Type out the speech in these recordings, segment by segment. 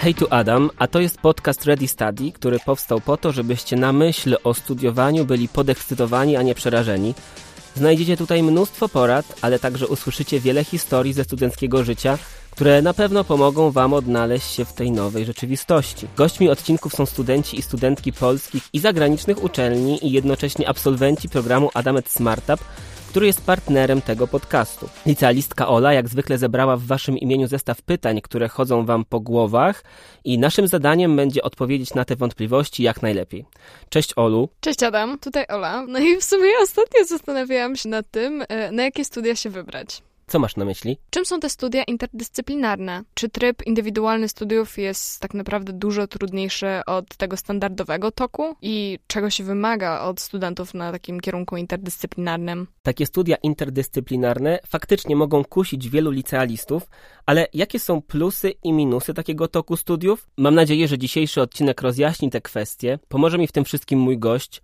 Hej, tu Adam, a to jest podcast Ready Study, który powstał po to, żebyście na myśl o studiowaniu byli podekscytowani, a nie przerażeni. Znajdziecie tutaj mnóstwo porad, ale także usłyszycie wiele historii ze studenckiego życia, które na pewno pomogą Wam odnaleźć się w tej nowej rzeczywistości. Gośćmi odcinków są studenci i studentki polskich i zagranicznych uczelni i jednocześnie absolwenci programu Adamet Smartup, który jest partnerem tego podcastu. Licealistka Ola jak zwykle zebrała w waszym imieniu zestaw pytań, które chodzą wam po głowach i naszym zadaniem będzie odpowiedzieć na te wątpliwości jak najlepiej. Cześć Olu. Cześć Adam, tutaj Ola. No i w sumie ostatnio zastanawiałam się nad tym, e, na jakie studia się wybrać. Co masz na myśli? Czym są te studia interdyscyplinarne? Czy tryb indywidualny studiów jest tak naprawdę dużo trudniejszy od tego standardowego toku? I czego się wymaga od studentów na takim kierunku interdyscyplinarnym? Takie studia interdyscyplinarne faktycznie mogą kusić wielu licealistów, ale jakie są plusy i minusy takiego toku studiów? Mam nadzieję, że dzisiejszy odcinek rozjaśni te kwestie. Pomoże mi w tym wszystkim mój gość,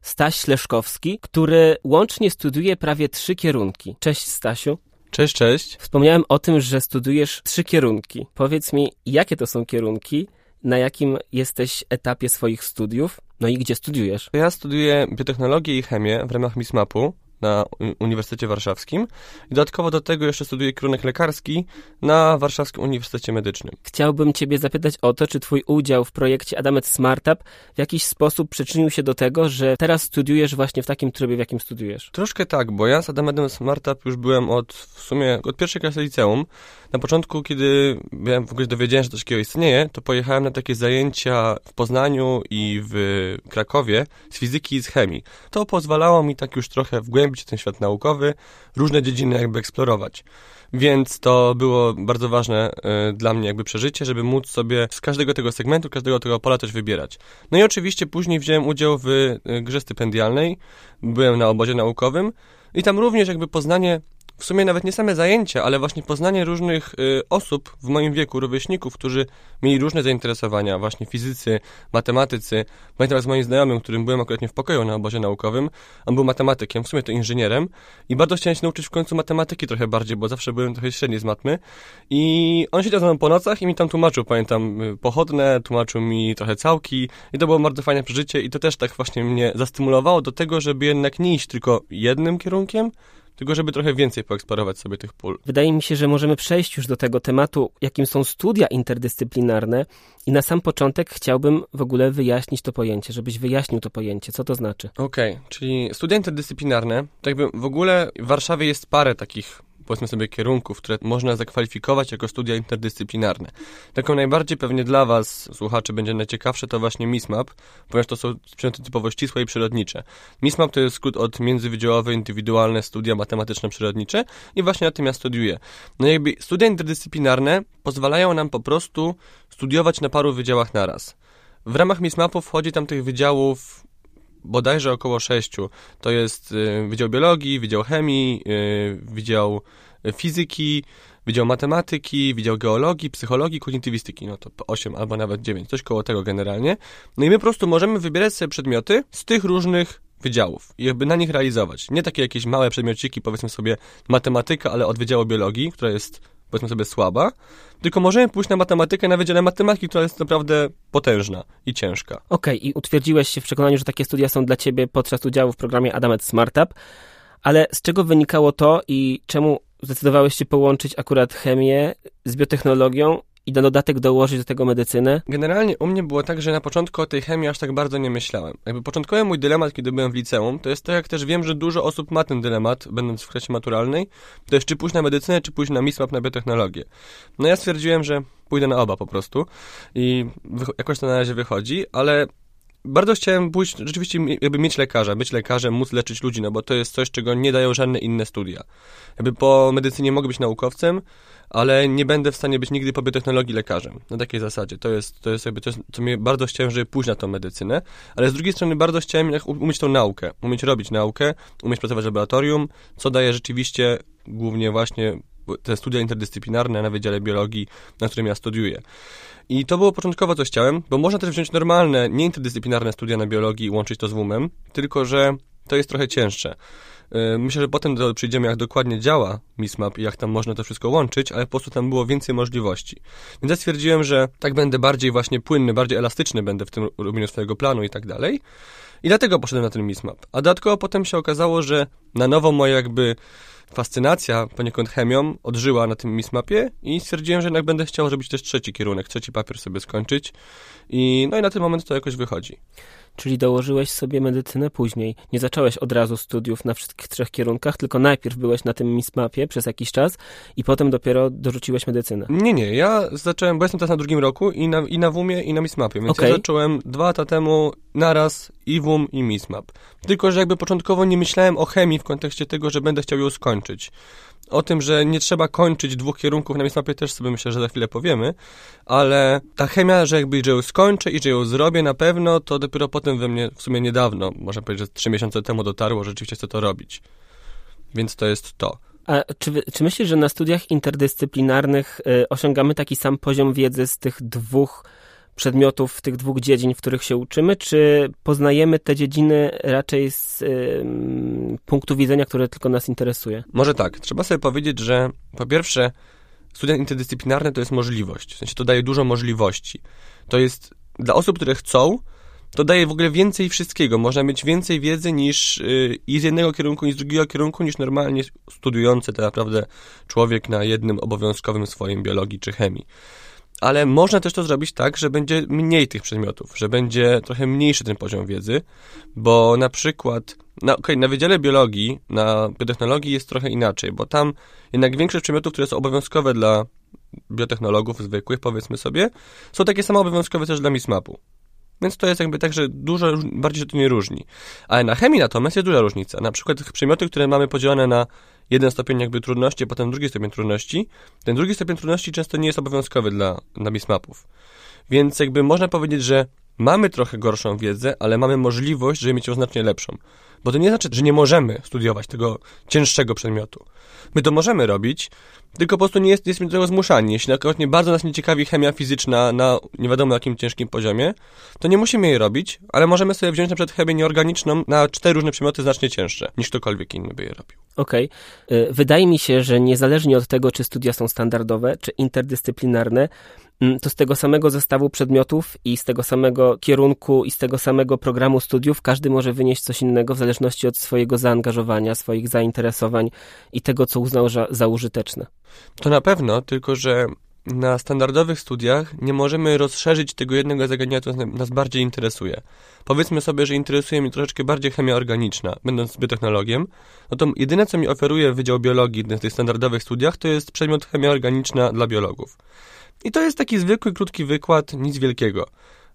Staś Leszkowski, który łącznie studiuje prawie trzy kierunki. Cześć Stasiu. Cześć, cześć. Wspomniałem o tym, że studujesz trzy kierunki. Powiedz mi, jakie to są kierunki, na jakim jesteś etapie swoich studiów, no i gdzie studiujesz? Ja studiuję biotechnologię i chemię w ramach MISMAP-u na Uniwersytecie Warszawskim i dodatkowo do tego jeszcze studiuję kierunek lekarski na Warszawskim Uniwersytecie Medycznym. Chciałbym Ciebie zapytać o to, czy Twój udział w projekcie Adamet Smartup w jakiś sposób przyczynił się do tego, że teraz studiujesz właśnie w takim trybie, w jakim studiujesz? Troszkę tak, bo ja z Adametem Smartup już byłem od w sumie od pierwszej klasy liceum. Na początku, kiedy ja w ogóle dowiedziałem, że coś takiego istnieje, to pojechałem na takie zajęcia w Poznaniu i w Krakowie z fizyki i z chemii. To pozwalało mi tak już trochę wgłębić ten świat naukowy, różne dziedziny jakby eksplorować. Więc to było bardzo ważne y, dla mnie jakby przeżycie, żeby móc sobie z każdego tego segmentu, każdego tego pola coś wybierać. No i oczywiście później wziąłem udział w y, grze stypendialnej, byłem na obozie naukowym i tam również jakby poznanie w sumie nawet nie same zajęcia, ale właśnie poznanie różnych y, osób w moim wieku, rówieśników, którzy mieli różne zainteresowania, właśnie fizycy, matematycy. Pamiętam z moim znajomym, którym byłem akurat nie w pokoju na obozie naukowym, on był matematykiem, w sumie to inżynierem. I bardzo chciałem się nauczyć w końcu matematyki trochę bardziej, bo zawsze byłem trochę średni z matmy. I on siedział ze mną po nocach i mi tam tłumaczył, pamiętam, y, pochodne, tłumaczył mi trochę całki. I to było bardzo fajne przeżycie i to też tak właśnie mnie zastymulowało do tego, żeby jednak nie iść tylko jednym kierunkiem, tylko żeby trochę więcej poeksplorować sobie tych pól. Wydaje mi się, że możemy przejść już do tego tematu, jakim są studia interdyscyplinarne i na sam początek chciałbym w ogóle wyjaśnić to pojęcie, żebyś wyjaśnił to pojęcie. Co to znaczy? Okej, okay, czyli studia interdyscyplinarne, to jakby w ogóle w Warszawie jest parę takich powiedzmy sobie kierunków, które można zakwalifikować jako studia interdyscyplinarne. Taką najbardziej pewnie dla Was, słuchaczy, będzie najciekawsze to właśnie MISMAP, ponieważ to są przedmioty typowo ścisłe i przyrodnicze. MISMAP to jest skrót od międzywydziałowe indywidualne studia matematyczno-przyrodnicze i właśnie na tym ja studiuję. No jakby studia interdyscyplinarne pozwalają nam po prostu studiować na paru wydziałach naraz. W ramach MISMAP-u wchodzi tam tych wydziałów bodajże około sześciu. To jest y, Wydział Biologii, Wydział Chemii, y, Wydział Fizyki, Wydział Matematyki, Wydział Geologii, Psychologii, Kognitywistyki. No to 8 albo nawet 9, coś koło tego generalnie. No i my po prostu możemy wybierać sobie przedmioty z tych różnych wydziałów i jakby na nich realizować. Nie takie jakieś małe przedmiociki, powiedzmy sobie matematyka, ale od Wydziału Biologii, która jest powiedzmy sobie słaba, tylko możemy pójść na matematykę na Wydziale Matematyki, która jest naprawdę potężna i ciężka. Okej, okay, i utwierdziłeś się w przekonaniu, że takie studia są dla ciebie podczas udziału w programie Adamet Smartup, ale z czego wynikało to i czemu zdecydowałeś się połączyć akurat chemię z biotechnologią i na dodatek dołożyć do tego medycynę? Generalnie u mnie było tak, że na początku o tej chemii aż tak bardzo nie myślałem. Jakby początkowy mój dylemat, kiedy byłem w liceum, to jest to, jak też wiem, że dużo osób ma ten dylemat, będąc w klasie maturalnej, to jest czy pójść na medycynę, czy pójść na MISMAP, na biotechnologię. No ja stwierdziłem, że pójdę na oba po prostu i jakoś to na razie wychodzi, ale bardzo chciałem pójść, rzeczywiście jakby mieć lekarza, być lekarzem, móc leczyć ludzi, no bo to jest coś, czego nie dają żadne inne studia. Jakby po medycynie mogę być naukowcem, ale nie będę w stanie być nigdy po biotechnologii lekarzem. Na takiej zasadzie. To jest, to jest jakby coś, co mnie bardzo chciałem, żeby pójść na tą medycynę, ale z drugiej strony bardzo chciałem umieć tą naukę, umieć robić naukę, umieć pracować w laboratorium, co daje rzeczywiście głównie właśnie te studia interdyscyplinarne na Wydziale Biologii, na którym ja studiuję. I to było początkowo, co chciałem, bo można też wziąć normalne, nieinterdyscyplinarne studia na biologii i łączyć to z WUM-em, tylko że to jest trochę cięższe. E, myślę, że potem do, przyjdziemy, jak dokładnie działa MISMAP i jak tam można to wszystko łączyć, ale po prostu tam było więcej możliwości. Więc ja stwierdziłem, że tak będę bardziej właśnie płynny, bardziej elastyczny będę w tym robieniu swojego planu i tak dalej. I dlatego poszedłem na ten MISMAP. A dodatkowo potem się okazało, że na nowo moja jakby fascynacja poniekąd chemią odżyła na tym MISMAPie i stwierdziłem, że jednak będę chciał robić też trzeci kierunek, trzeci papier sobie skończyć. I no i na ten moment to jakoś wychodzi. Czyli dołożyłeś sobie medycynę później. Nie zacząłeś od razu studiów na wszystkich trzech kierunkach, tylko najpierw byłeś na tym MISMAPie przez jakiś czas i potem dopiero dorzuciłeś medycynę. Nie, nie. Ja zacząłem, bo jestem teraz na drugim roku i na, i na WUMie i na MISMAPie, więc Okej. ja zacząłem dwa lata temu naraz i WUM i MISMAP. Tylko, że jakby początkowo nie myślałem o chemii w kontekście tego, że będę chciał ją skończyć. O tym, że nie trzeba kończyć dwóch kierunków na MISMAPie też sobie myślę, że za chwilę powiemy, ale ta chemia, że jakby, że ją skończę i że ją zrobię na pewno, to dopiero potem we mnie w sumie niedawno, można powiedzieć, że trzy miesiące temu dotarło, że rzeczywiście chcę to robić. Więc to jest to. A czy, czy myślisz, że na studiach interdyscyplinarnych y, osiągamy taki sam poziom wiedzy z tych dwóch przedmiotów, w tych dwóch dziedzin, w których się uczymy, czy poznajemy te dziedziny raczej z y, punktu widzenia, które tylko nas interesuje? Może tak, trzeba sobie powiedzieć, że po pierwsze, studia interdyscyplinarne to jest możliwość, w sensie to daje dużo możliwości. To jest dla osób, które chcą, to daje w ogóle więcej wszystkiego. Można mieć więcej wiedzy niż yy, i z jednego kierunku, i z drugiego kierunku, niż normalnie studiujący tak naprawdę człowiek na jednym obowiązkowym swoim biologii czy chemii. Ale można też to zrobić tak, że będzie mniej tych przedmiotów, że będzie trochę mniejszy ten poziom wiedzy, bo na przykład na, okay, na Wydziale Biologii, na biotechnologii jest trochę inaczej, bo tam jednak większość przedmiotów, które są obowiązkowe dla biotechnologów zwykłych, powiedzmy sobie, są takie samo obowiązkowe też dla MISMAP-u. Więc to jest jakby tak, że dużo bardziej się to nie różni. Ale na chemii natomiast jest duża różnica. Na przykład przedmioty, które mamy podzielone na jeden stopień jakby trudności, potem drugi stopień trudności, ten drugi stopień trudności często nie jest obowiązkowy dla, dla MISMAP-ów. Więc jakby można powiedzieć, że mamy trochę gorszą wiedzę, ale mamy możliwość, żeby mieć ją znacznie lepszą. Bo to nie znaczy, że nie możemy studiować tego cięższego przedmiotu. My to możemy robić, tylko po prostu nie jest, jesteśmy do tego zmuszani. Jeśli przykład nie bardzo nas nie ciekawi chemia fizyczna na nie wiadomo jakim ciężkim poziomie, to nie musimy jej robić, ale możemy sobie wziąć na przykład chemię nieorganiczną na cztery różne przedmioty znacznie cięższe, niż ktokolwiek inny by je robił. Okej. Y, Wydaje mi się, że niezależnie od tego, czy studia są standardowe, czy interdyscyplinarne, to z tego samego zestawu przedmiotów i z tego samego kierunku i z tego samego programu studiów każdy może wynieść coś innego w zależności od swojego zaangażowania, swoich zainteresowań i tego, co uznał za, za użyteczne. To na pewno, tylko że na standardowych studiach nie możemy rozszerzyć tego jednego zagadnienia, które nas bardziej interesuje. Powiedzmy sobie, że interesuje mnie troszeczkę bardziej chemia organiczna, będąc biotechnologiem, no to jedyne, co mi oferuje Wydział Biologii na tych standardowych studiach, to jest przedmiot chemia organiczna dla biologów. I to jest taki zwykły, krótki wykład, nic wielkiego.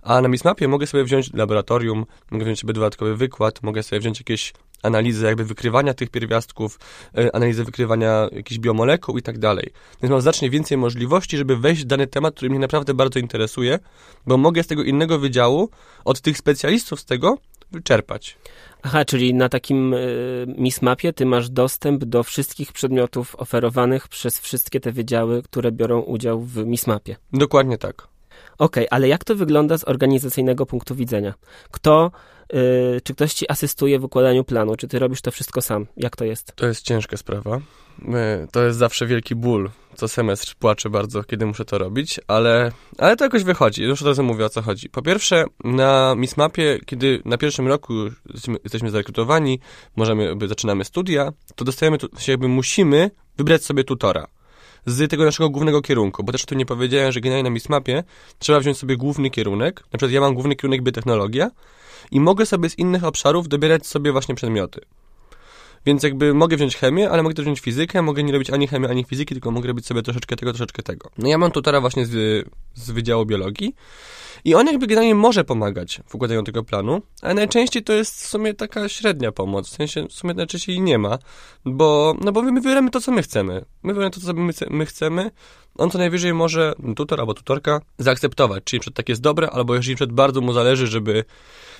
A na MISMAPie mogę sobie wziąć laboratorium, mogę wziąć sobie dodatkowy wykład, mogę sobie wziąć jakieś analizy jakby wykrywania tych pierwiastków, e, analizę wykrywania jakichś biomolekuł i tak dalej. Więc mam znacznie więcej możliwości, żeby wejść w dany temat, który mnie naprawdę bardzo interesuje, bo mogę z tego innego wydziału, od tych specjalistów z tego, wyczerpać. Aha, czyli na takim y, MISMAPie ty masz dostęp do wszystkich przedmiotów oferowanych przez wszystkie te wydziały, które biorą udział w MISMAPie. Dokładnie tak. Okej, ale jak to wygląda z organizacyjnego punktu widzenia? Kto, czy ktoś ci asystuje w układaniu planu? Czy ty robisz to wszystko sam? Jak to jest? To jest ciężka sprawa. My- To jest zawsze wielki ból. Co semestr płaczę bardzo, kiedy muszę to robić, ale, ale to jakoś wychodzi. Już od razu mówię, o co chodzi. Po pierwsze, na MISMAPie, kiedy na pierwszym roku jesteśmy, zarekrutowani, możemy, zaczynamy studia, to dostajemy, się jakby musimy wybrać sobie tutora z tego naszego głównego kierunku, bo też tu nie powiedziałem, że generalnie na MISMAPie trzeba wziąć sobie główny kierunek, na przykład ja mam główny kierunek biotechnologia i mogę sobie z innych obszarów dobierać sobie właśnie przedmioty. Więc jakby mogę wziąć chemię, ale mogę też wziąć fizykę, mogę nie robić ani chemii, ani fizyki, tylko mogę robić sobie troszeczkę tego, troszeczkę tego. No ja mam tutora właśnie z, z Wydziału Biologii i on jakby generalnie może pomagać w układaniu tego planu, ale najczęściej to jest w sumie taka średnia pomoc, w sensie w sumie najczęściej nie ma, bo, no bo my wybieramy to, co my chcemy. My wybieramy to, co my, my chcemy, on co najwyżej może tutor albo tutorka zaakceptować, czy przed tak jest dobre, albo jeżeli przed bardzo mu zależy, żeby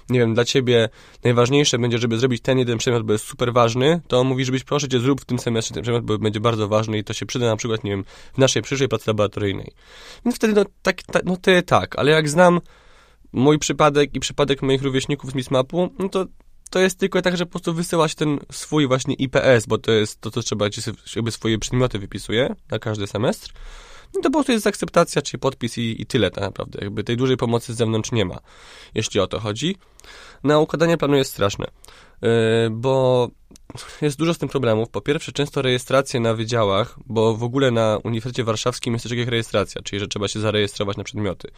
nie wiem, dla ciebie najważniejsze będzie, żeby zrobić ten jeden przedmiot, bo jest super ważny, to on mówi, żebyś proszę cię zrób w tym semestrze ten przedmiot, bo będzie bardzo ważny i to się przyda na przykład, nie wiem, w naszej przyszłej pracy laboratoryjnej. Więc wtedy, no, tak, ta, no ty tak, ale jak znam mój przypadek i przypadek moich rówieśników z MISMAP-u, no to to jest tylko tak, że po prostu wysyła się ten swój właśnie IPS, bo to jest to, co trzeba, jakby swoje przedmioty wypisuje na każdy semestr. No to po prostu jest akceptacja, czyli podpis i, i tyle tak naprawdę. Jakby tej dużej pomocy z zewnątrz nie ma, jeśli o to chodzi. Na układanie planu jest straszne, yy, bo jest dużo z tym problemów. Po pierwsze, często rejestracje na wydziałach, bo w ogóle na Uniwersytecie Warszawskim jest coś jak rejestracja, czyli że trzeba się zarejestrować na przedmioty.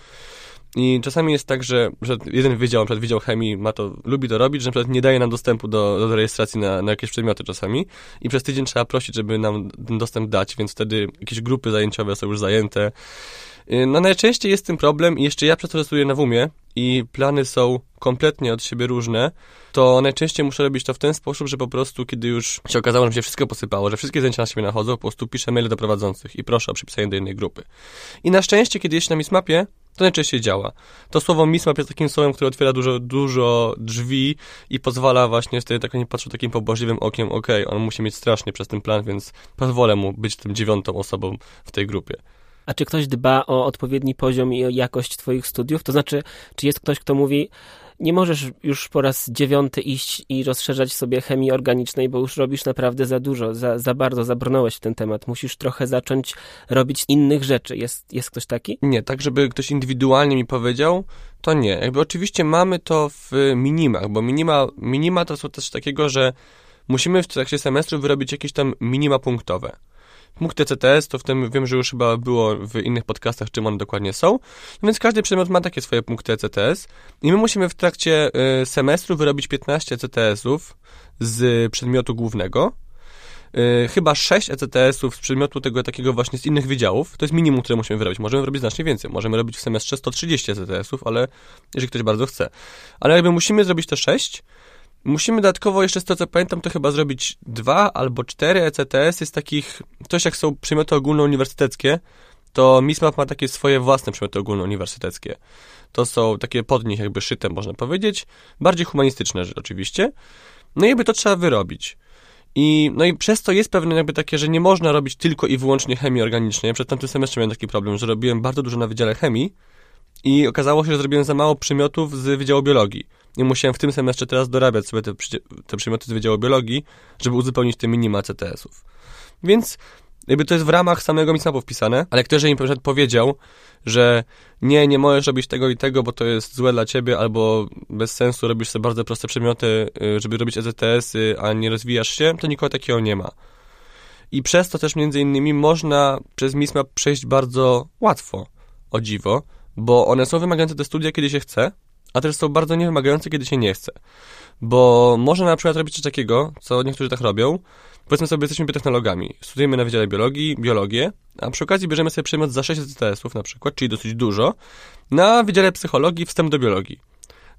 I czasami jest tak, że, jeden wydział, na przykład wydział chemii ma to, lubi to robić, że na przykład nie daje nam dostępu do, do rejestracji na, na jakieś przedmioty czasami i przez tydzień trzeba prosić, żeby nam ten dostęp dać, więc wtedy jakieś grupy zajęciowe są już zajęte. Y, no najczęściej jest tym problem i jeszcze ja przez to na WUMie i plany są kompletnie od siebie różne, to najczęściej muszę robić to w ten sposób, że po prostu kiedy już się okazało, że mi się wszystko posypało, że wszystkie zajęcia na siebie nachodzą, po prostu piszę maile do prowadzących i proszę o przypisanie do innej grupy. I na szczęście, kiedy jest na Mismapie, to najczęściej działa. To słowo mismap jest takim słowem, które otwiera dużo, dużo drzwi i pozwala właśnie wtedy tak nie patrzeć takim pobożliwym okiem, okej, okay, on musi mieć strasznie przez ten plan, więc pozwolę mu być tym dziewiątą osobą w tej grupie. A czy ktoś dba o odpowiedni poziom i o jakość Twoich studiów? To znaczy, czy jest ktoś, kto mówi, nie możesz już po raz dziewiąty iść i rozszerzać sobie chemii organicznej, bo już robisz naprawdę za dużo, za, za bardzo zabrnąłeś w ten temat. Musisz trochę zacząć robić innych rzeczy. Jest, jest ktoś taki? Nie, tak żeby ktoś indywidualnie mi powiedział, to nie. Jakby oczywiście mamy to w minimach, bo minima, minima to są też takiego, że musimy w trakcie semestru wyrobić jakieś tam minima punktowe. Punkty CTS, to w tym wiem, że już chyba było w innych podcastach, czym one dokładnie są. No więc każdy przedmiot ma takie swoje punkty CTS i my musimy w trakcie y, semestru wyrobić 15 ECTS-ów z przedmiotu głównego. Y, chyba 6 ECTS-ów z przedmiotu tego takiego właśnie z innych wydziałów. To jest minimum, które musimy wyrobić. Możemy robić znacznie więcej. Możemy robić w semestrze 130 ECTS-ów, ale jeżeli ktoś bardzo chce. Ale jakby musimy zrobić te 6, Musimy dodatkowo jeszcze z tego co pamiętam, to chyba zrobić dwa albo cztery ECTS jest takich, coś jak są przedmioty ogólnouniwersyteckie, to MISMAP ma takie swoje własne przedmioty ogólnouniwersyteckie. To są takie pod nich jakby szyte, można powiedzieć, bardziej humanistyczne oczywiście. No i jakby to trzeba wyrobić. I, no i przez to jest pewne jakby takie, że nie można robić tylko i wyłącznie chemii organicznej. Ja przed tamtym semestrze miałem taki problem, że robiłem bardzo dużo na Wydziale Chemii i okazało się, że zrobiłem za mało przymiotów z Wydziału Biologii i musiałem w tym semestrze teraz dorabiać sobie te, te przedmioty z Wydziału Biologii, żeby uzupełnić te minima CTS-ów. Więc jakby to jest w ramach samego MISMAP-u wpisane, ale ktoś mi powiedział, że nie, nie możesz robić tego i tego, bo to jest złe dla ciebie, albo bez sensu robisz sobie bardzo proste przedmioty, y, żeby robić ECTS-y, a nie rozwijasz się, to nikogo takiego nie ma. I przez to też między innymi można przez MISMAP przejść bardzo łatwo, o dziwo, bo one są wymagające te studia, kiedy się chce, a też są bardzo niewymagające, kiedy się nie chce. Bo można na przykład robić coś takiego, co niektórzy tak robią. Powiedzmy sobie, jesteśmy biotechnologami. Studujemy na Wydziale Biologii, biologię, a przy okazji bierzemy sobie przedmiot za 6 CTS-ów na przykład, czyli dosyć dużo, na Wydziale Psychologii wstęp do biologii.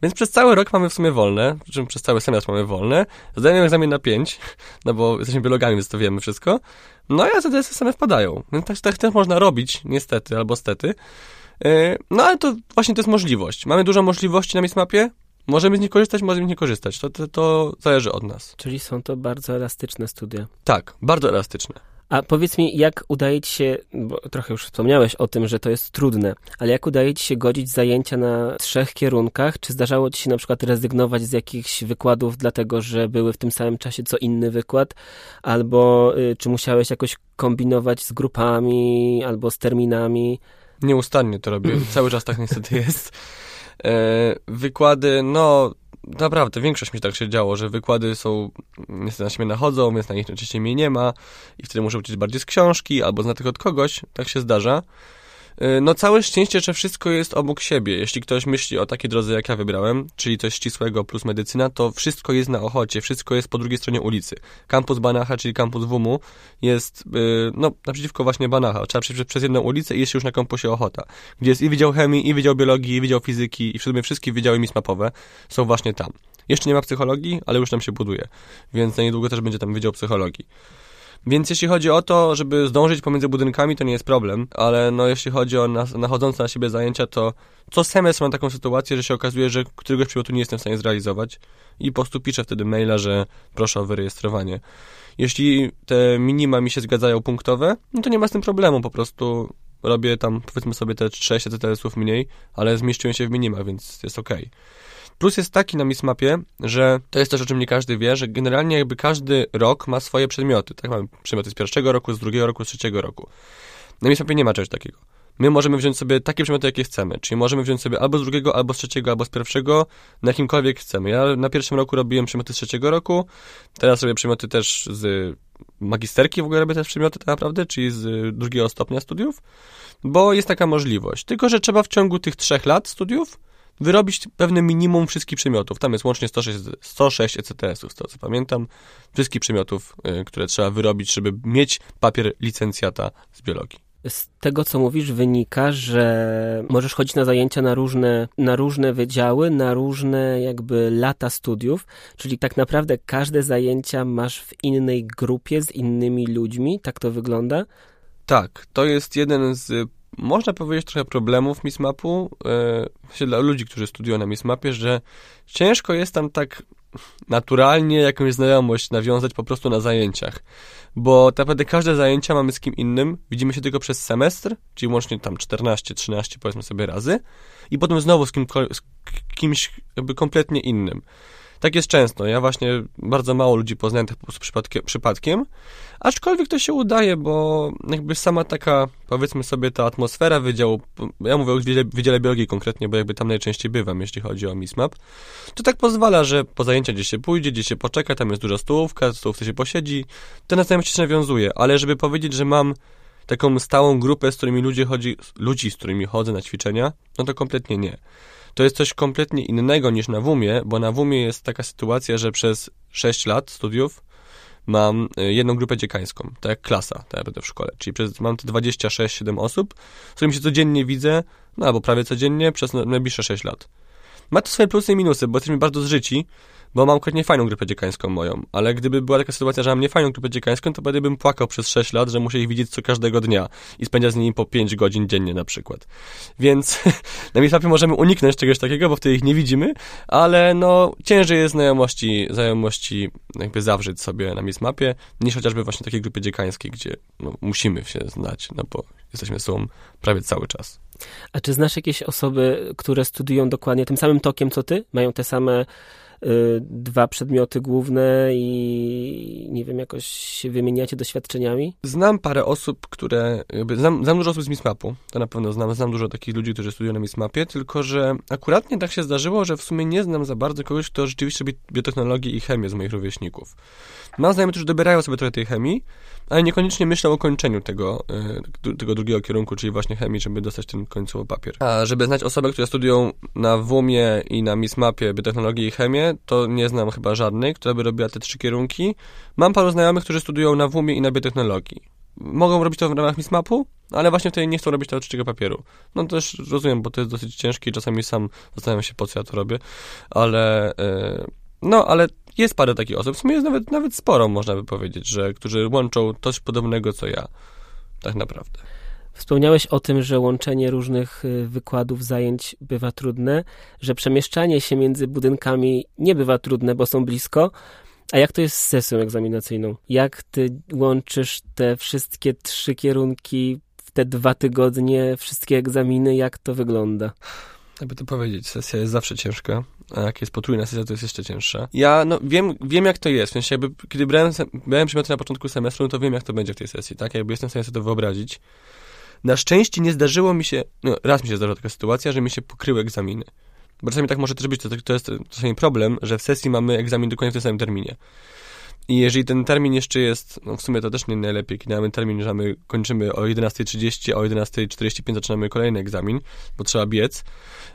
Więc przez cały rok mamy w sumie wolne, przez cały semestr mamy wolne. Zdajemy egzamin na 5, no bo jesteśmy biologami, więc to wiemy wszystko. No i ACDS-y same wpadają. Więc tak, tak też można robić, niestety albo stety. E, no ale to właśnie to jest możliwość. Mamy dużo możliwości na Mismapie, Możemy z nich korzystać, możemy z nich nie korzystać. To, to, to zależy od nas. Czyli są to bardzo elastyczne studia. Tak, bardzo elastyczne. A powiedz mi, jak udaje ci się, bo trochę już wspomniałeś o tym, że to jest trudne, ale jak udaje ci się godzić zajęcia na trzech kierunkach? Czy zdarzało ci się na przykład rezygnować z jakichś wykładów, dlatego że były w tym samym czasie co inny wykład? Albo y, czy musiałeś jakoś kombinować z grupami albo z terminami? Nieustannie to robię. Cały czas tak niestety jest. E, wykłady, no naprawdę, większość mi tak się działo, że wykłady są, niestety na siebie nachodzą, więc na nich najczęściej mnie nie ma i wtedy muszę uczyć bardziej z książki albo z tych od kogoś, tak się zdarza. Y, no całe szczęście, że wszystko jest obok siebie. Jeśli ktoś myśli o takiej drodze, jak ja wybrałem, czyli coś ścisłego plus medycyna, to wszystko jest na Ochocie, wszystko jest po drugiej stronie ulicy. Kampus Banacha, czyli kampus WUMU jest, yy, no, naprzeciwko właśnie Banacha. Trzeba przejść przez jedną ulicę i jest już na kampusie Ochota, gdzie jest i Wydział Chemii, i Wydział Biologii, i Wydział Fizyki, i w wszystkie wydziały mismapowe są właśnie tam. Jeszcze nie ma psychologii, ale już tam się buduje, więc na niedługo też będzie tam Wydział Psychologii. Więc jeśli chodzi o to, żeby zdążyć pomiędzy budynkami, to nie jest problem, ale no jeśli chodzi o nas, nachodzące na siebie zajęcia, to co semestr mam taką sytuację, że się okazuje, że któregoś przedmiotu nie jestem w stanie zrealizować i po prostu piszę wtedy maila, że proszę o wyrejestrowanie. Jeśli te minima mi się zgadzają punktowe, no to nie ma z tym problemu, po prostu robię tam, powiedzmy sobie, te 6 TTS-ów mniej, ale zmieściłem się w minima, więc jest ok. Plus jest taki na Mismapie, że to jest też o czym nie każdy wie, że generalnie jakby każdy rok ma swoje przedmioty. Tak mamy przedmioty z pierwszego roku, z drugiego roku, z trzeciego roku. Na Mismapie nie ma czegoś takiego. My możemy wziąć sobie takie przedmioty, jakie chcemy. Czyli możemy wziąć sobie albo z drugiego, albo z trzeciego, albo z pierwszego, na jakimkolwiek chcemy. Ja na pierwszym roku robiłem przedmioty z trzeciego roku, teraz robię przedmioty też z magisterki, w ogóle robię też przedmioty tak naprawdę, czyli z drugiego stopnia studiów, bo jest taka możliwość. Tylko, że trzeba w ciągu tych trzech lat studiów wyrobić pewne minimum wszystkich przedmiotów. Tam jest łącznie 106, 106 ECTS-ów, z tego co pamiętam, wszystkich przedmiotów, y, które trzeba wyrobić, żeby mieć papier licencjata z biologii. Z tego, co mówisz, wynika, że możesz chodzić na zajęcia na różne, na różne wydziały, na różne jakby lata studiów, czyli tak naprawdę każde zajęcia masz w innej grupie z innymi ludźmi, tak to wygląda? Tak, to jest jeden z, można powiedzieć, trochę problemów Mismapu, e, dla ludzi, którzy studiują na Mismapie, że ciężko jest tam tak naturalnie jakąś znajomość nawiązać po prostu na zajęciach. Bo tak naprawdę każde zajęcia mamy z kim innym, widzimy się tylko przez semestr, czyli łącznie tam 14-13 powiedzmy sobie razy i potem znowu z, kim, z kimś jakby kompletnie innym. Tak jest często. Ja właśnie bardzo mało ludzi poznałem tak po prostu przypadkiem, przypadkiem, aczkolwiek to się udaje, bo jakby sama taka, powiedzmy sobie, ta atmosfera wydziału, ja mówię o Wydziale, Biologii konkretnie, bo jakby tam najczęściej bywam, jeśli chodzi o MISMAP, to tak pozwala, że po zajęciach gdzieś się pójdzie, gdzieś się poczeka, tam jest duża stołówka, w stołówce się posiedzi, to na znajomości się nawiązuje, ale żeby powiedzieć, że mam taką stałą grupę, z którymi ludzie chodzi, ludzi, z którymi chodzę na ćwiczenia, no to kompletnie nie to jest coś kompletnie innego niż na WUMie, bo na WUMie jest taka sytuacja, że przez 6 lat studiów mam y, jedną grupę dziekańską, tak jak klasa, tak jak w szkole. Czyli przez, mam te 26-7 osób, z którymi się codziennie widzę, no albo prawie codziennie przez najbliższe 6 lat. Ma to swoje plusy i minusy, bo jesteśmy bardzo zżyci, bo mam konkretnie fajną grupę dziekańską moją, ale gdyby była taka sytuacja, że mam niefajną grupę dziekańską, to wtedy bym płakał przez 6 lat, że muszę ich widzieć co każdego dnia i spędzać z nimi po 5 godzin dziennie na przykład. Więc na Meetupie możemy uniknąć czegoś takiego, bo wtedy ich nie widzimy, ale no ciężej jest znajomości, znajomości jakby zawrzeć sobie na Mapie, niż chociażby właśnie takiej grupie dziekańskiej, gdzie no, musimy się znać, no bo jesteśmy sobą prawie cały czas. A czy znasz jakieś osoby, które studiują dokładnie tym samym tokiem co ty? Mają te same Y, dwa przedmioty główne i nie wiem, jakoś się wymieniacie doświadczeniami? Znam parę osób, które, jakby, znam, znam dużo osób z Mismapu, to na pewno znam, znam dużo takich ludzi, którzy studiują na Mismapie, tylko że akuratnie tak się zdarzyło, że w sumie nie znam za bardzo kogoś, kto rzeczywiście robi biotechnologię i chemię z moich rówieśników. Mam znajomych, którzy dobierają sobie trochę tej chemii, ale niekoniecznie myślą o kończeniu tego, y, tego drugiego kierunku, czyli właśnie chemii, żeby dostać ten końcowy papier. A żeby znać osoby, które studiują na WUM-ie i na MISMAPie biotechnologię i chemię, to nie znam chyba żadnej, która by robiła te trzy kierunki. Mam paru znajomych, którzy studiują na WUM-ie i na biotechnologii. Mogą robić to w ramach MISMAP-u, ale właśnie wtedy nie chcą robić tego trzeciego papieru. No też rozumiem, bo to jest dosyć ciężkie czasami sam zastanawiam się, po co ja to robię, ale... Yy, no, ale jest parę takich osób, w sumie jest nawet, nawet sporo, można by powiedzieć, że którzy łączą coś podobnego co ja, tak naprawdę. Wspomniałeś o tym, że łączenie różnych y, wykładów, zajęć bywa trudne, że przemieszczanie się między budynkami nie bywa trudne, bo są blisko. A jak to jest z sesją egzaminacyjną? Jak ty łączysz te wszystkie trzy kierunki w te dwa tygodnie, wszystkie egzaminy? Jak to wygląda? Jakby to powiedzieć, sesja jest zawsze ciężka, a jak jest potrójna sesja, to jest jeszcze cięższa. Ja, no, wiem, wiem jak to jest, w sensie jakby, kiedy brałem, brałem przedmioty na początku semestru, no to wiem jak to będzie w tej sesji, tak? Jakby jestem w stanie sobie to wyobrazić. Na szczęście nie zdarzyło mi się, no, raz mi się zdarzyła taka sytuacja, że mi się pokryły egzaminy. Bo czasami tak może też być, to, to jest czasami problem, że w sesji mamy egzamin dokładnie w tym samym terminie. I jeżeli ten termin jeszcze jest, no w sumie to też nie najlepiej, kiedy mamy termin, że my kończymy o 11.30, a o 11.45 zaczynamy kolejny egzamin, bo trzeba biec,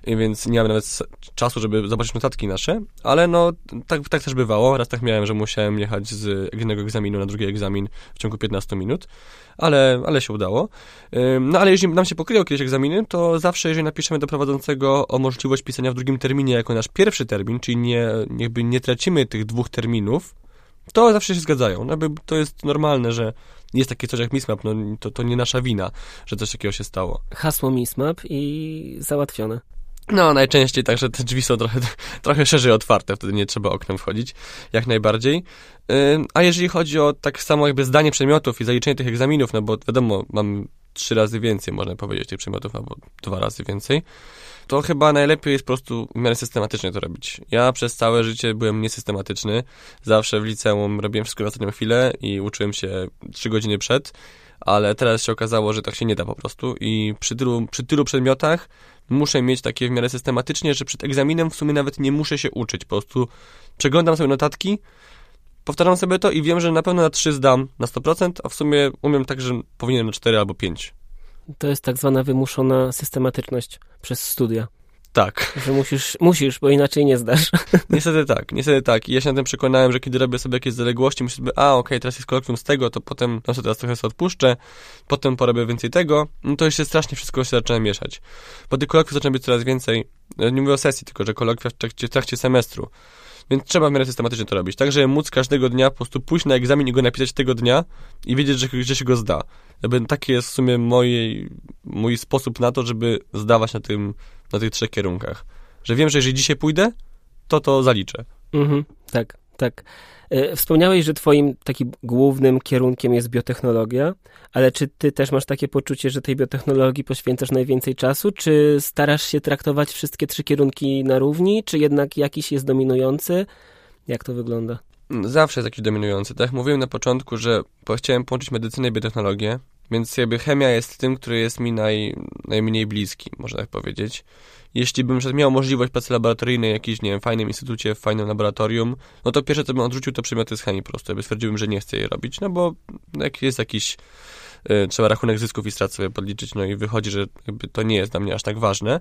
więc nie mamy nawet czasu, żeby zobaczyć notatki nasze, ale no tak, tak też bywało. Raz tak miałem, że musiałem jechać z jednego egzaminu na drugi egzamin w ciągu 15 minut, ale, ale się udało. No ale jeżeli nam się pokryją kiedyś egzaminy, to zawsze jeżeli napiszemy do prowadzącego o możliwość pisania w drugim terminie jako nasz pierwszy termin, czyli nie, jakby nie tracimy tych dwóch terminów, to zawsze się zgadzają. No, to jest normalne, że jest takie coś jak Mismap, no to, to nie nasza wina, że coś takiego się stało. Hasło Mismap i załatwione. No, najczęściej także te drzwi są trochę, trochę szerzej otwarte, wtedy nie trzeba oknem wchodzić, jak najbardziej. A jeżeli chodzi o tak samo jakby zdanie przedmiotów i zaliczenie tych egzaminów, no bo wiadomo, mam trzy razy więcej, można powiedzieć, tych przedmiotów, albo dwa razy więcej, to chyba najlepiej jest po prostu w miarę systematycznie to robić. Ja przez całe życie byłem niesystematyczny. Zawsze w liceum robiłem wszystko na ostatnią chwilę i uczyłem się trzy godziny przed, ale teraz się okazało, że tak się nie da po prostu i przy tylu, przy tylu przedmiotach muszę mieć takie w miarę systematycznie, że przed egzaminem w sumie nawet nie muszę się uczyć. Po prostu przeglądam sobie notatki, powtarzam sobie to i wiem, że na pewno na 3 zdam na 100%, a w sumie umiem tak, że powinienem na 4 albo 5. To jest tak zwana wymuszona systematyczność przez studia. Tak. Że musisz, musisz, bo inaczej nie zdasz. Niestety tak, niestety tak. I ja się na tym przekonałem, że kiedy robię sobie jakieś zaległości, myślę sobie, a okej, okay, teraz jest kolokwium z tego, to potem, no to teraz trochę sobie odpuszczę, potem porobię więcej tego, no to się strasznie wszystko się zaczyna mieszać. Bo tych kolokwiów zaczyna być coraz więcej, nie mówię o sesji, tylko że kolokwia w trakcie, w trakcie semestru. Więc trzeba w miarę systematycznie to robić. Tak, żeby móc każdego dnia po prostu pójść na egzamin i go napisać tego dnia i wiedzieć, że, że się go zda. Jakby taki jest w sumie mój, mój sposób na to, żeby zdawać na, tym, na tych trzech kierunkach. Że wiem, że jeżeli dzisiaj pójdę, to to zaliczę. Mhm, tak, tak. E, wspomniałeś, że twoim takim głównym kierunkiem jest biotechnologia, ale czy ty też masz takie poczucie, że tej biotechnologii poświęcasz najwięcej czasu, czy starasz się traktować wszystkie trzy kierunki na równi, czy jednak jakiś jest dominujący? Jak to wygląda? Zawsze jest jakiś dominujący. Tak mówiłem na początku, że chciałem połączyć medycynę i biotechnologię, więc jakby chemia jest tym, który jest mi naj, najmniej bliski, można tak powiedzieć jeśli bym miał możliwość pracy laboratoryjnej w jakimś, nie wiem, fajnym instytucie, w fajnym laboratorium, no to pierwsze, co bym odrzucił, to przedmioty z chemii po prostu. Ja stwierdziłbym, że nie chcę jej robić, no bo jak jest jakiś, y, trzeba rachunek zysków i strat sobie podliczyć, no i wychodzi, że to nie jest dla mnie aż tak ważne.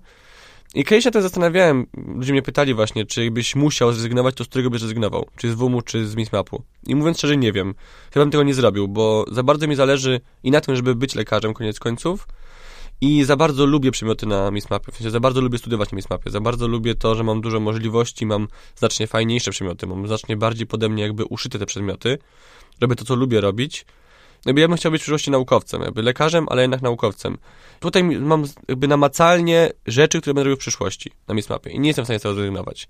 I kiedyś się to zastanawiałem, ludzie mnie pytali właśnie, czy byś musiał zrezygnować, to z którego byś zrezygnował? Czy z WUM-u, czy z MISMAP-u? I mówiąc szczerze, nie wiem. Chyba bym tego nie zrobił, bo za bardzo mi zależy i na tym, żeby być lekarzem, koniec końców, i za bardzo lubię przedmioty na Mismapie, w sensie za bardzo lubię studiować na Mismapie, za bardzo lubię to, że mam dużo możliwości, mam znacznie fajniejsze przedmioty, mam znacznie bardziej pode mnie jakby uszyte te przedmioty, robię to, co lubię robić. Jakby ja bym chciał być w przyszłości naukowcem, jakby lekarzem, ale jednak naukowcem. Tutaj mam jakby namacalnie rzeczy, które będę robił w przyszłości na Mismapie i nie jestem w stanie z tego zrezygnować.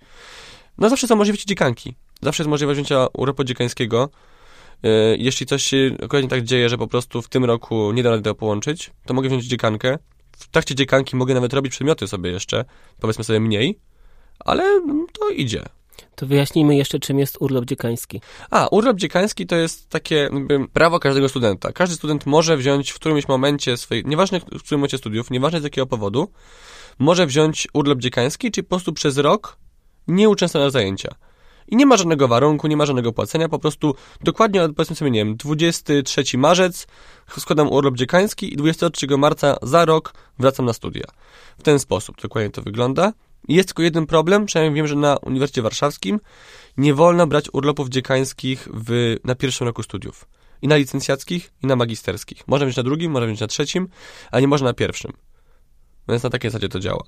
No zawsze są możliwości dziekanki. Zawsze jest możliwość wzięcia urlopu dziekańskiego, E, jeśli coś się akurat tak dzieje, że po prostu w tym roku nie da rady tego połączyć, to mogę wziąć dziekankę. W trakcie dziekanki mogę nawet robić przedmioty sobie jeszcze, powiedzmy sobie mniej, ale to idzie. To wyjaśnijmy jeszcze, czym jest urlop dziekański. A, urlop dziekański to jest takie prawo każdego studenta. Każdy student może wziąć w którymś momencie swojej, nieważne w którym momencie studiów, nieważne z jakiego powodu, może wziąć urlop dziekański, czyli po prostu przez rok nie uczęszcza na zajęcia. I nie ma żadnego warunku, nie ma żadnego płacenia, po prostu dokładnie, powiedzmy sobie, nie wiem, 23 marzec składam urlop dziekański i 23 marca za rok wracam na studia. W ten sposób dokładnie to wygląda. Jest tylko jeden problem, przynajmniej wiem, że na Uniwersytecie Warszawskim nie wolno brać urlopów dziekańskich w, na pierwszym roku studiów. I na licencjackich, i na magisterskich. Można wziąć na drugim, można wziąć na trzecim, a nie można na pierwszym. Więc na takiej zasadzie to działa.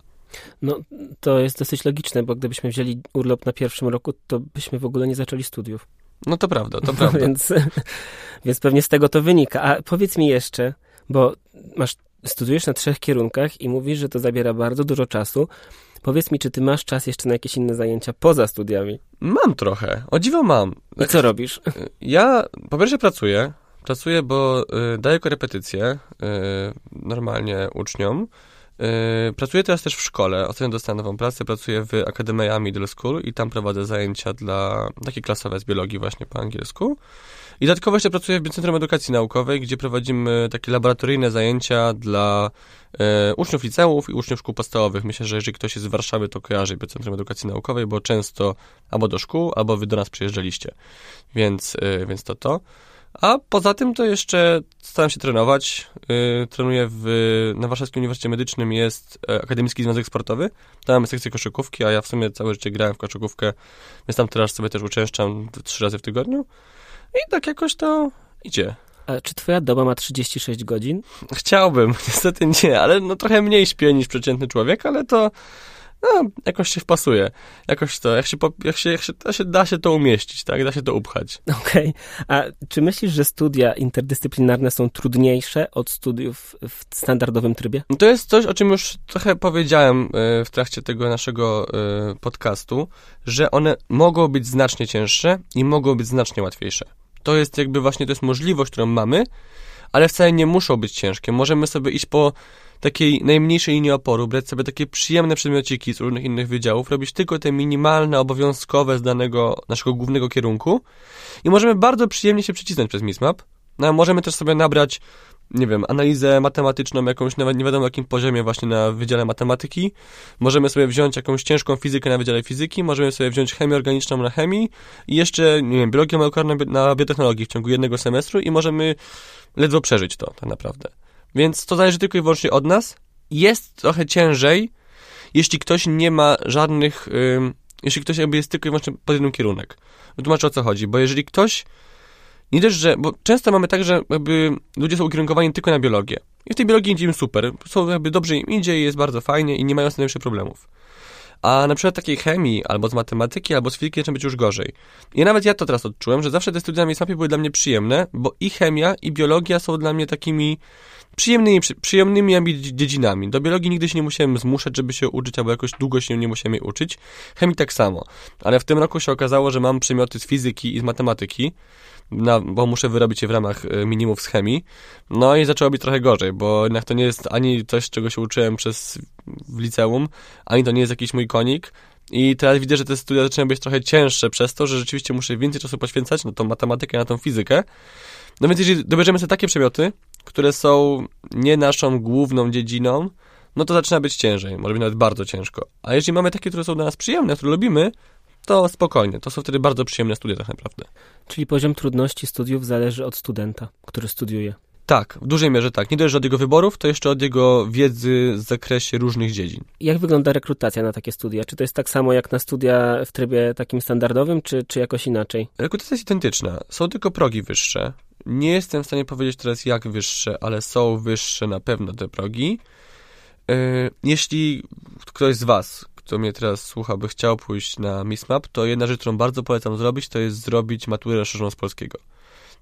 No, to jest dosyć logiczne, bo gdybyśmy wzięli urlop na pierwszym roku, to byśmy w ogóle nie zaczęli studiów. No to prawda, to prawda. więc, więc pewnie z tego to wynika. A powiedz mi jeszcze, bo masz, studiujesz na trzech kierunkach i mówisz, że to zabiera bardzo dużo czasu. Powiedz mi, czy ty masz czas jeszcze na jakieś inne zajęcia poza studiami? Mam trochę. O dziwo mam. I co robisz? Ja po pierwsze pracuję. Pracuję, bo y, daję korepetycje y, normalnie uczniom. Yy, pracuję teraz też w szkole. Ostatnio dostałem nową pracę. Pracuję w Akademii Middle School i tam prowadzę zajęcia dla takie klasowe z biologii właśnie po angielsku. I dodatkowo jeszcze pracuję w Centrum Edukacji Naukowej, gdzie prowadzimy takie laboratoryjne zajęcia dla e, uczniów liceów i uczniów szkół podstawowych. Myślę, że jeżeli ktoś jest z Warszawy, to kojarzy Centrum Edukacji Naukowej, bo często albo do szkół, albo wy do nas przyjeżdżaliście. Więc, e, więc to to. A poza tym to jeszcze staram się trenować. Yy, trenuję w, na Warszawskim Uniwersytecie Medycznym jest e, Akademicki Związek Sportowy. Tam mamy sekcję koszykówki, a ja w sumie całe życie grałem w koszykówkę, więc tam teraz sobie też uczęszczam trzy razy w tygodniu. I tak jakoś to idzie. A czy twoja doba ma 36 godzin? Chciałbym, niestety nie, ale no trochę mniej śpię niż przeciętny człowiek, ale to no, jakoś się wpasuje. Jakoś to, jak się, jak się, jak się, da, się da się to umieścić, tak? Da się to upchać. Okej. Okay. A czy myślisz, że studia interdyscyplinarne są trudniejsze od studiów w standardowym trybie? To jest coś, o czym już trochę powiedziałem e, w trakcie tego naszego e, podcastu, że one mogą być znacznie cięższe i mogą być znacznie łatwiejsze. To jest jakby właśnie, to jest możliwość, którą mamy, ale wcale nie muszą być ciężkie. Możemy sobie iść po takiej najmniejszej linii oporu, brać sobie takie przyjemne przedmiociki z różnych innych wydziałów, robić tylko te minimalne, obowiązkowe z danego naszego głównego kierunku i możemy bardzo przyjemnie się przycisnąć przez MISMAP. No, możemy też sobie nabrać nie wiem, analizę matematyczną jakąś nawet nie wiadomo jakim poziomie właśnie na Wydziale Matematyki. Możemy sobie wziąć jakąś ciężką fizykę na Wydziale Fizyki, możemy sobie wziąć chemię organiczną na chemii i jeszcze, nie wiem, biologię molekularną na biotechnologii w ciągu jednego semestru i możemy ledwo przeżyć to tak naprawdę. Więc to zależy tylko i wyłącznie od nas. Jest trochę ciężej, jeśli ktoś nie ma żadnych, yy, jeśli ktoś jakby jest tylko i wyłącznie pod jeden kierunek. Wytłumaczę o co chodzi, bo jeżeli ktoś nie też, że, bo często mamy tak, że jakby ludzie są ukierunkowani tylko na biologię. I w tej biologii idzie im super, są jakby dobrze im idzie, jest bardzo fajnie i nie mają najwyższych problemów. A na przykład takiej chemii, albo z matematyki, albo z fizyki zaczyna być już gorzej. I nawet ja to teraz odczułem, że zawsze te studia na MISMAPie były dla mnie przyjemne, bo i chemia, i biologia są dla mnie takimi przyjemnymi, przyjemnymi dziedzinami. Do biologii nigdy się nie musiałem zmuszać, żeby się uczyć, albo jakoś długo się nie musiałem jej uczyć. Chemii tak samo. Ale w tym roku się okazało, że mam przedmioty z fizyki i z matematyki, na, bo muszę wyrobić je w ramach e, minimów z chemii. No i zaczęło być trochę gorzej, bo jednak to nie jest ani coś, czego się uczyłem przez w liceum, ani to nie jest jakiś mój konik. I teraz widzę, że te studia zaczynają być trochę cięższe przez to, że rzeczywiście muszę więcej czasu poświęcać na tą matematykę, na tą fizykę. No więc jeżeli dobierzemy sobie takie przedmioty, które są nie naszą główną dziedziną, no to zaczyna być ciężej, może być nawet bardzo ciężko. A jeżeli mamy takie, które są dla nas przyjemne, które lubimy, to spokojnie. To są wtedy bardzo przyjemne studia tak naprawdę. Czyli poziom trudności studiów zależy od studenta, który studiuje. Tak, w dużej mierze tak. Nie dość, od jego wyborów, to jeszcze od jego wiedzy w zakresie różnych dziedzin. Jak wygląda rekrutacja na takie studia? Czy to jest tak samo jak na studia w trybie takim standardowym, czy, czy jakoś inaczej? Rekrutacja jest identyczna. Są tylko progi wyższe. Nie jestem w stanie powiedzieć teraz jak wyższe, ale są wyższe na pewno te progi. E, jeśli ktoś z Was, kto mnie teraz słucha, by chciał pójść na MISMAP, to jedna rzecz, którą bardzo polecam zrobić, to jest zrobić maturę rozszerzoną z polskiego.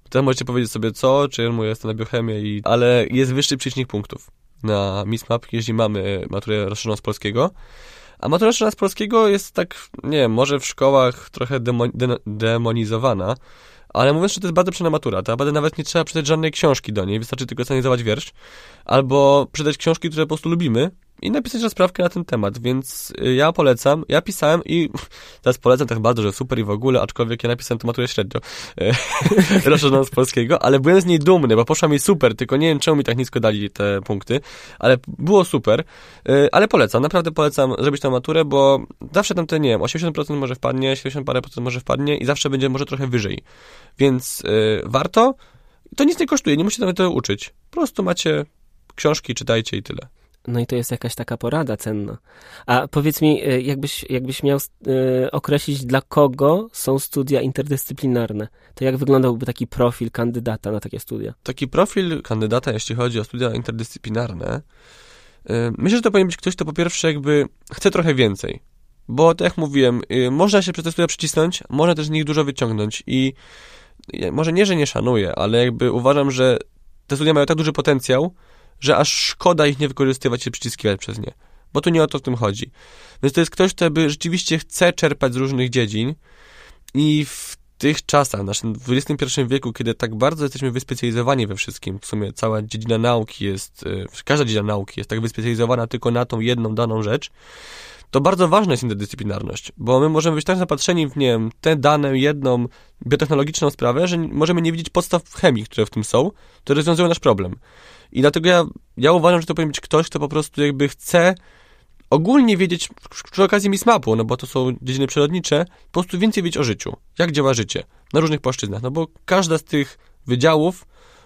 Teraz możecie powiedzieć sobie co, czy ja jestem na biochemię, i... ale jest wyższy przeciętnik punktów na MISMAP, jeśli mamy maturę rozszerzoną z polskiego. A matura rozszerzona z polskiego jest tak, nie wiem, może w szkołach trochę de, demonizowana, ale mówiąc, że to jest bardzo przyjemna matura, naprawdę nawet nie trzeba czytać żadnej książki do niej, wystarczy tylko zanalizować wiersz, albo przeczytać książki, które po prostu lubimy i napisać rozprawkę na ten temat, więc y, ja polecam, ja pisałem i teraz polecam tak bardzo, że super i w ogóle, aczkolwiek ja napisałem tę maturę średnio, y, rozszerzoną z polskiego, ale byłem z niej dumny, bo poszła mi super, tylko nie wiem czemu mi tak nisko dali te punkty, ale było super, y, ale polecam, naprawdę polecam zrobić tę maturę, bo zawsze tam te, nie wiem, 80% może wpadnie, 70 parę procent może wpadnie i zawsze będzie może trochę wyżej, więc warto, to nic nie kosztuje, nie musicie nawet tego uczyć, po prostu macie książki, czytajcie i tyle. No i to jest jakaś taka porada cenna. A powiedz mi, e, jakbyś, jakbyś miał y, określić, dla kogo są studia interdyscyplinarne, to jak wyglądałby taki profil kandydata na takie studia? Taki profil kandydata, jeśli chodzi o studia interdyscyplinarne, y, myślę, że to powinien być ktoś, kto po pierwsze jakby chce trochę więcej. Bo tak jak mówiłem, można się przez te studia przycisnąć, można też z nich dużo wyciągnąć i może nie, że nie szanuję, ale jakby uważam, że te studia mają tak duży potencjał, że aż szkoda ich nie wykorzystywać i przyciskiwać przez nie. Bo tu nie o to w tym chodzi. Więc to jest ktoś, kto by rzeczywiście chce czerpać z różnych dziedzin i w tych czasach, w naszym XXI wieku, kiedy tak bardzo jesteśmy wyspecjalizowani we wszystkim, w sumie cała dziedzina nauki jest, e, każda dziedzina nauki jest tak wyspecjalizowana tylko na tą jedną daną rzecz, to bardzo ważna jest interdyscyplinarność, bo my możemy być tak zapatrzeni w, nie wiem, tę daną jedną biotechnologiczną sprawę, że możemy nie widzieć podstaw chemii, które w tym są, które rozwiązują nasz problem. I dlatego ja, ja uważam, że to powinien być ktoś, kto po prostu jakby chce ogólnie wiedzieć przy okazji MISMAP-u, no bo to są dziedziny przyrodnicze, po prostu więcej wiedzieć o życiu, jak działa życie? Na różnych płaszczyznach, no bo każda z tych wydziałów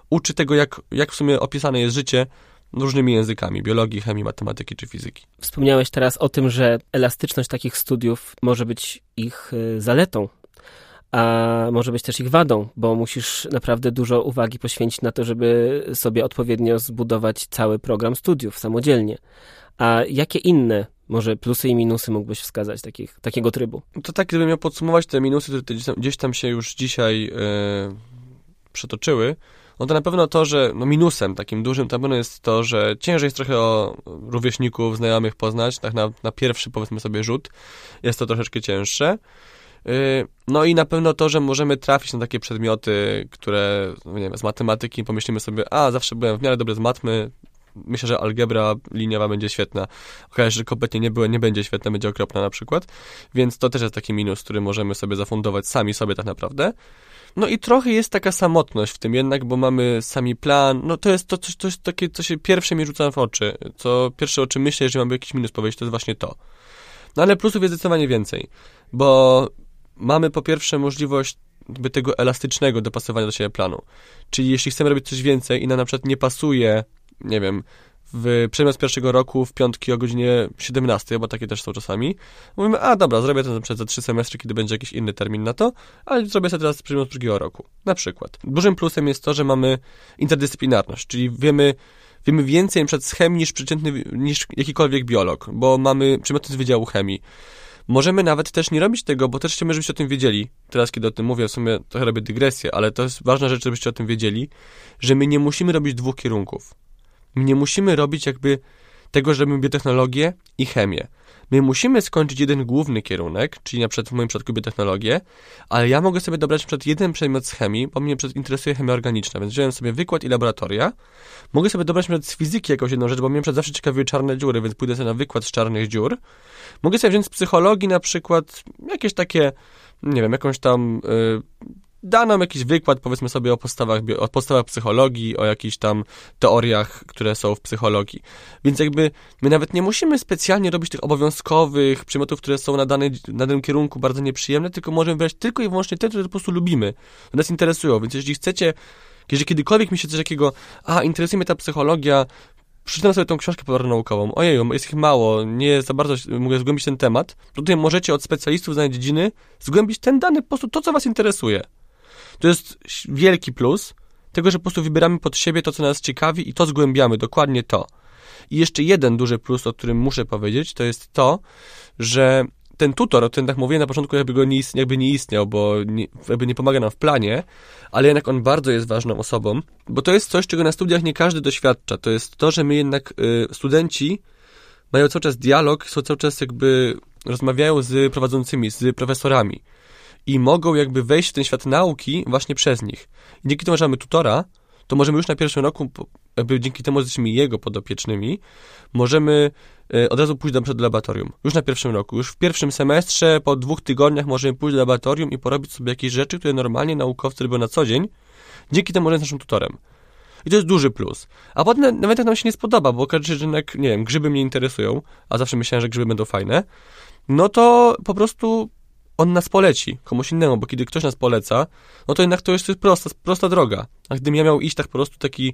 uczy tego, jak, jak w sumie opisane jest życie różnymi językami, biologii, chemii, matematyki czy fizyki. Wspomniałeś teraz o tym, że elastyczność takich studiów może być ich y, zaletą, a może być też ich wadą, bo musisz naprawdę dużo uwagi poświęcić na to, żeby sobie odpowiednio zbudować cały program studiów samodzielnie. A jakie inne może plusy i minusy mógłbyś wskazać takich, takiego trybu? To tak, gdybym miał podsumować te minusy, które gdzieś tam się już dzisiaj yy, przetoczyły, no to na pewno to, że no minusem takim dużym na jest to, że ciężej jest trochę o rówieśników, znajomych poznać, tak na, na pierwszy powiedzmy sobie rzut jest to troszeczkę cięższe. Y, no i na pewno to, że możemy trafić na takie przedmioty, które, no nie wiem, z matematyki pomyślimy sobie, a zawsze byłem w miarę dobry z matmy, myślę, że algebra liniowa będzie świetna. Okaże się, że kompletnie nie, było, nie będzie świetna, będzie okropna na przykład. Więc to też jest taki minus, który możemy sobie zafundować sami sobie tak naprawdę. No i trochę jest taka samotność w tym jednak, bo mamy sami plan. No to jest to, coś, jest takie, co się pierwsze mi rzuca w oczy. Co pierwsze o czym myślę, że mamy jakiś minus powiedzieć, to jest właśnie to. No ale plusów jest zdecydowanie więcej, bo mamy po pierwsze możliwość jakby tego elastycznego dopasowania do siebie planu. Czyli jeśli chcemy robić coś więcej i nam na przykład nie pasuje, nie wiem, w przedmiot pierwszego roku w piątki o godzinie 17, bo takie też są czasami. Mówimy, a dobra, zrobię to przed za trzy semestry, kiedy będzie jakiś inny termin na to, ale zrobię sobie teraz przedmiot drugiego roku, na przykład. Dużym plusem jest to, że mamy interdyscyplinarność, czyli wiemy, wiemy więcej przed z chemii niż przeciętny, niż jakikolwiek biolog, bo mamy przedmioty z Wydziału Chemii. Możemy nawet też nie robić tego, bo też chcemy, żebyście o tym wiedzieli. Teraz, kiedy o tym mówię, w sumie trochę robię dygresję, ale to jest ważna rzecz, żebyście o tym wiedzieli, że my nie musimy robić dwóch kierunków. Nie musimy robić jakby tego, że robimy biotechnologię i chemię. My musimy skończyć jeden główny kierunek, czyli na przykład w moim przypadku biotechnologię, ale ja mogę sobie dobrać przykład jeden przedmiot z chemii, bo mnie interesuje chemia organiczna, więc wziąłem sobie wykład i laboratoria. Mogę sobie dobrać przykład z fizyki jakąś jedną rzecz, bo mnie zawsze ciekawiły czarne dziury, więc pójdę sobie na wykład z czarnych dziur. Mogę sobie wziąć z psychologii na przykład jakieś takie, nie wiem, jakąś tam y, da nam jakiś wykład, powiedzmy sobie, o podstawach, o podstawach psychologii, o jakichś tam teoriach, które są w psychologii. Więc jakby my nawet nie musimy specjalnie robić tych obowiązkowych przedmiotów, które są na, danej, na danym kierunku bardzo nieprzyjemne, tylko możemy brać tylko i wyłącznie te, które po prostu lubimy, które nas interesują. Więc jeśli chcecie, jeżeli kiedykolwiek mi się coś takiego, a interesuje mnie ta psychologia, przeczytam sobie tą książkę naukową. Ojeju, jest ich mało, nie za bardzo mogę zgłębić ten temat. To tutaj możecie od specjalistów z danej dziedziny zgłębić ten dany po prostu to, co was interesuje. To jest wielki plus tego, że po prostu wybieramy pod siebie to, co nas ciekawi i to zgłębiamy, dokładnie to. I jeszcze jeden duży plus, o którym muszę powiedzieć, to jest to, że ten tutor, o którym tak mówiłem na początku, jakby go nie, istniał, jakby nie istniał, bo nie, jakby nie pomaga nam w planie, ale jednak on bardzo jest ważną osobą, bo to jest coś, czego na studiach nie każdy doświadcza. To jest to, że my jednak, y, studenci mają cały czas dialog, są cały czas jakby rozmawiają z prowadzącymi, z profesorami i mogą jakby wejść w ten świat nauki właśnie przez nich. I dzięki temu, że mamy tutora, to możemy już na pierwszym roku, jakby dzięki temu, że jesteśmy jego podopiecznymi, możemy e, od razu pójść do, do laboratorium. Już na pierwszym roku. Już w pierwszym semestrze, po dwóch tygodniach możemy pójść do laboratorium i porobić sobie jakieś rzeczy, które normalnie naukowcy robią na co dzień, dzięki temu, że jest naszym tutorem. I to jest duży plus. A potem nawet jak nam się nie spodoba, bo okaże się, że jednak, nie wiem, grzyby mnie interesują, a zawsze myślałem, że grzyby będą fajne, no to po prostu on nas poleci komuś innemu, bo kiedy ktoś nas poleca, no to jednak to jest prosta, prosta droga. A gdybym ja miał iść tak po prostu taki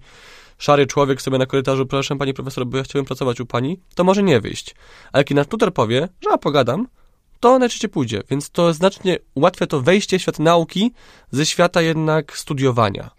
szary człowiek sobie na korytarzu, proszę pani profesor, bo ja chciałbym pracować u pani, to może nie wyjść. A jak nasz tutor powie, że ja pogadam, to najczęściej pójdzie. Więc to znacznie ułatwia to wejście w świat nauki ze świata jednak studiowania.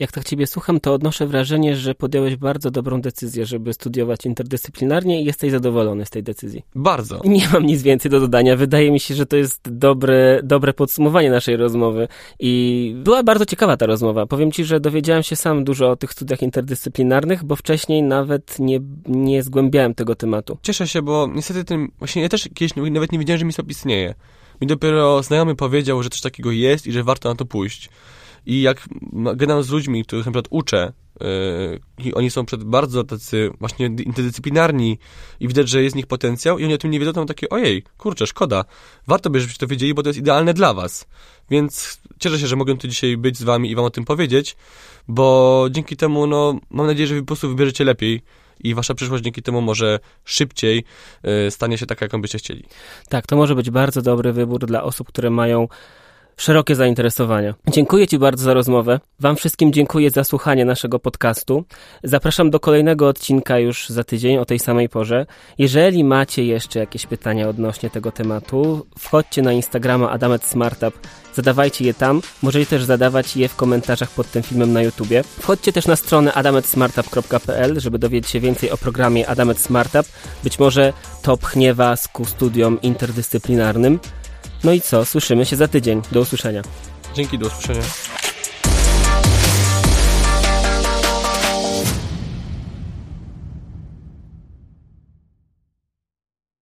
Jak tak ciebie słucham, to odnoszę wrażenie, że podjąłeś bardzo dobrą decyzję, żeby studiować interdyscyplinarnie i jesteś zadowolony z tej decyzji. Bardzo. Nie mam nic więcej do dodania. Wydaje mi się, że to jest dobre, dobre podsumowanie naszej rozmowy i była bardzo ciekawa ta rozmowa. Powiem ci, że dowiedziałem się sam dużo o tych studiach interdyscyplinarnych, bo wcześniej nawet nie, nie zgłębiałem tego tematu. Cieszę się, bo niestety tym, właśnie ja też kiedyś nawet nie wiedziałem, że MISOP istnieje. Mi dopiero znajomy powiedział, że coś takiego jest i że warto na to pójść. I jak gadam z ludźmi, których na przykład uczę, yy, i oni są przed bardzo tacy właśnie interdyscyplinarni i widać, że jest w nich potencjał i oni o tym nie wiedzą, to takie, ojej, kurczę, szkoda. Warto by, żebyście to wiedzieli, bo to jest idealne dla was. Więc cieszę się, że mogę tu dzisiaj być z wami i wam o tym powiedzieć, bo dzięki temu, no, mam nadzieję, że wy po prostu wybierzecie lepiej i wasza przyszłość dzięki temu może szybciej y, stanie się taka, jaką byście chcieli. Tak, to może być bardzo dobry wybór dla osób, które mają szerokie zainteresowania. Dziękuję Ci bardzo za rozmowę. Wam wszystkim dziękuję za słuchanie naszego podcastu. Zapraszam do kolejnego odcinka już za tydzień o tej samej porze. Jeżeli macie jeszcze jakieś pytania odnośnie tego tematu, wchodźcie na Instagrama Adamet Smartup, zadawajcie je tam. Możecie też zadawać je w komentarzach pod tym filmem na YouTubie. Wchodźcie też na stronę adametsmartup.pl, żeby dowiedzieć się więcej o programie Adamet Smartup. Być może to pchnie Was ku studiom interdyscyplinarnym. No i co? Słyszymy się za tydzień. Do usłyszenia. Dzięki, do usłyszenia.